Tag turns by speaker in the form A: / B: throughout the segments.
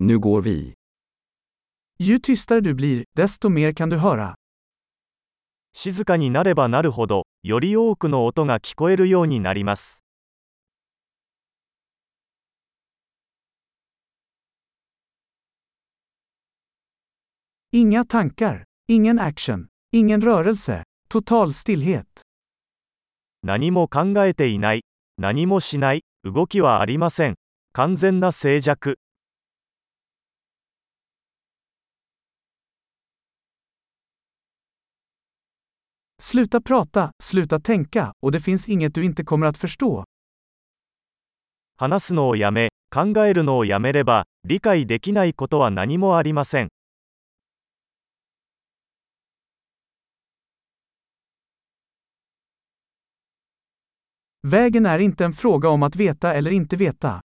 A: Nu går vi.
B: Ju tystare du blir, desto mer kan du höra.
C: 静かになればなるほど、より多くの音が聞こえるようになります。
B: Inga tankar, ingen action, ingen rörelse, total stillhet.
C: 何も考えていない、何もしない、動きはありません。完全な静寂。
B: Sluta prata, sluta tänka, och det finns inget du inte kommer att förstå.
C: 話すのをやめ、考えるのをやめれば、理解できないことは何もありません。
B: Vägen är inte en fråga om att veta eller inte veta.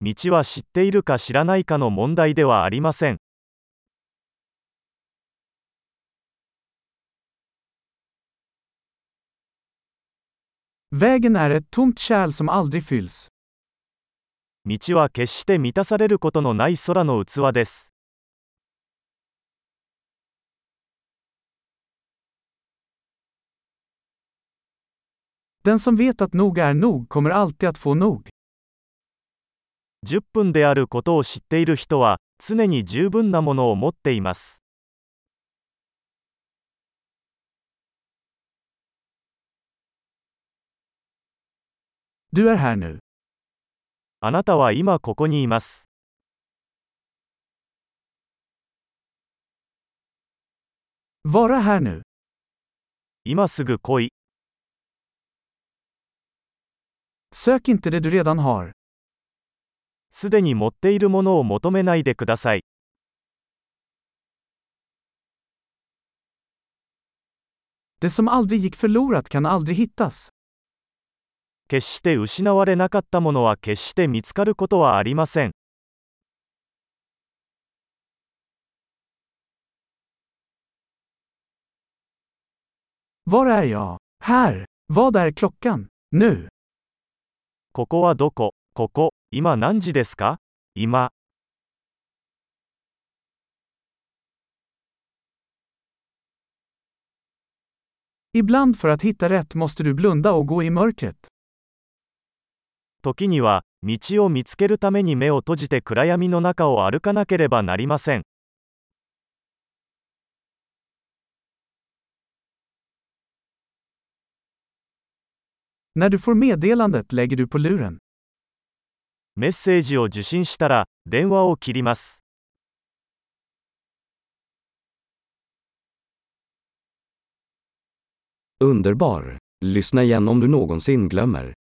C: 道は知っているか知らないかの問題ではありません。道は決して満たされることのない空の器です。10分であることを知っている人は常に十分なものを持っています。
B: Du är här nu.
C: あなたは今ここにいます。
B: Vara här nu.
C: 今すぐ来い。
B: Sök inte det du redan har.
C: すでに持っているものを求めないでください。
B: Det som aldrig gick förlorat kan aldrig hittas.
C: 決して失われなかったものは決して見つかることはありません。ここはどこここ、今何時ですか今。
B: Ibland för att hitta rätt måste du blunda och gå i mörkret.
C: 時には、道を見つけるために目を閉じて暗闇の中を歩かなければなりません。
B: När du får meddelandet lägger du på luren.
C: メッセージを受信したら、電話を切ります。
A: Underbar! Lyssna igen om du någonsin glömmer.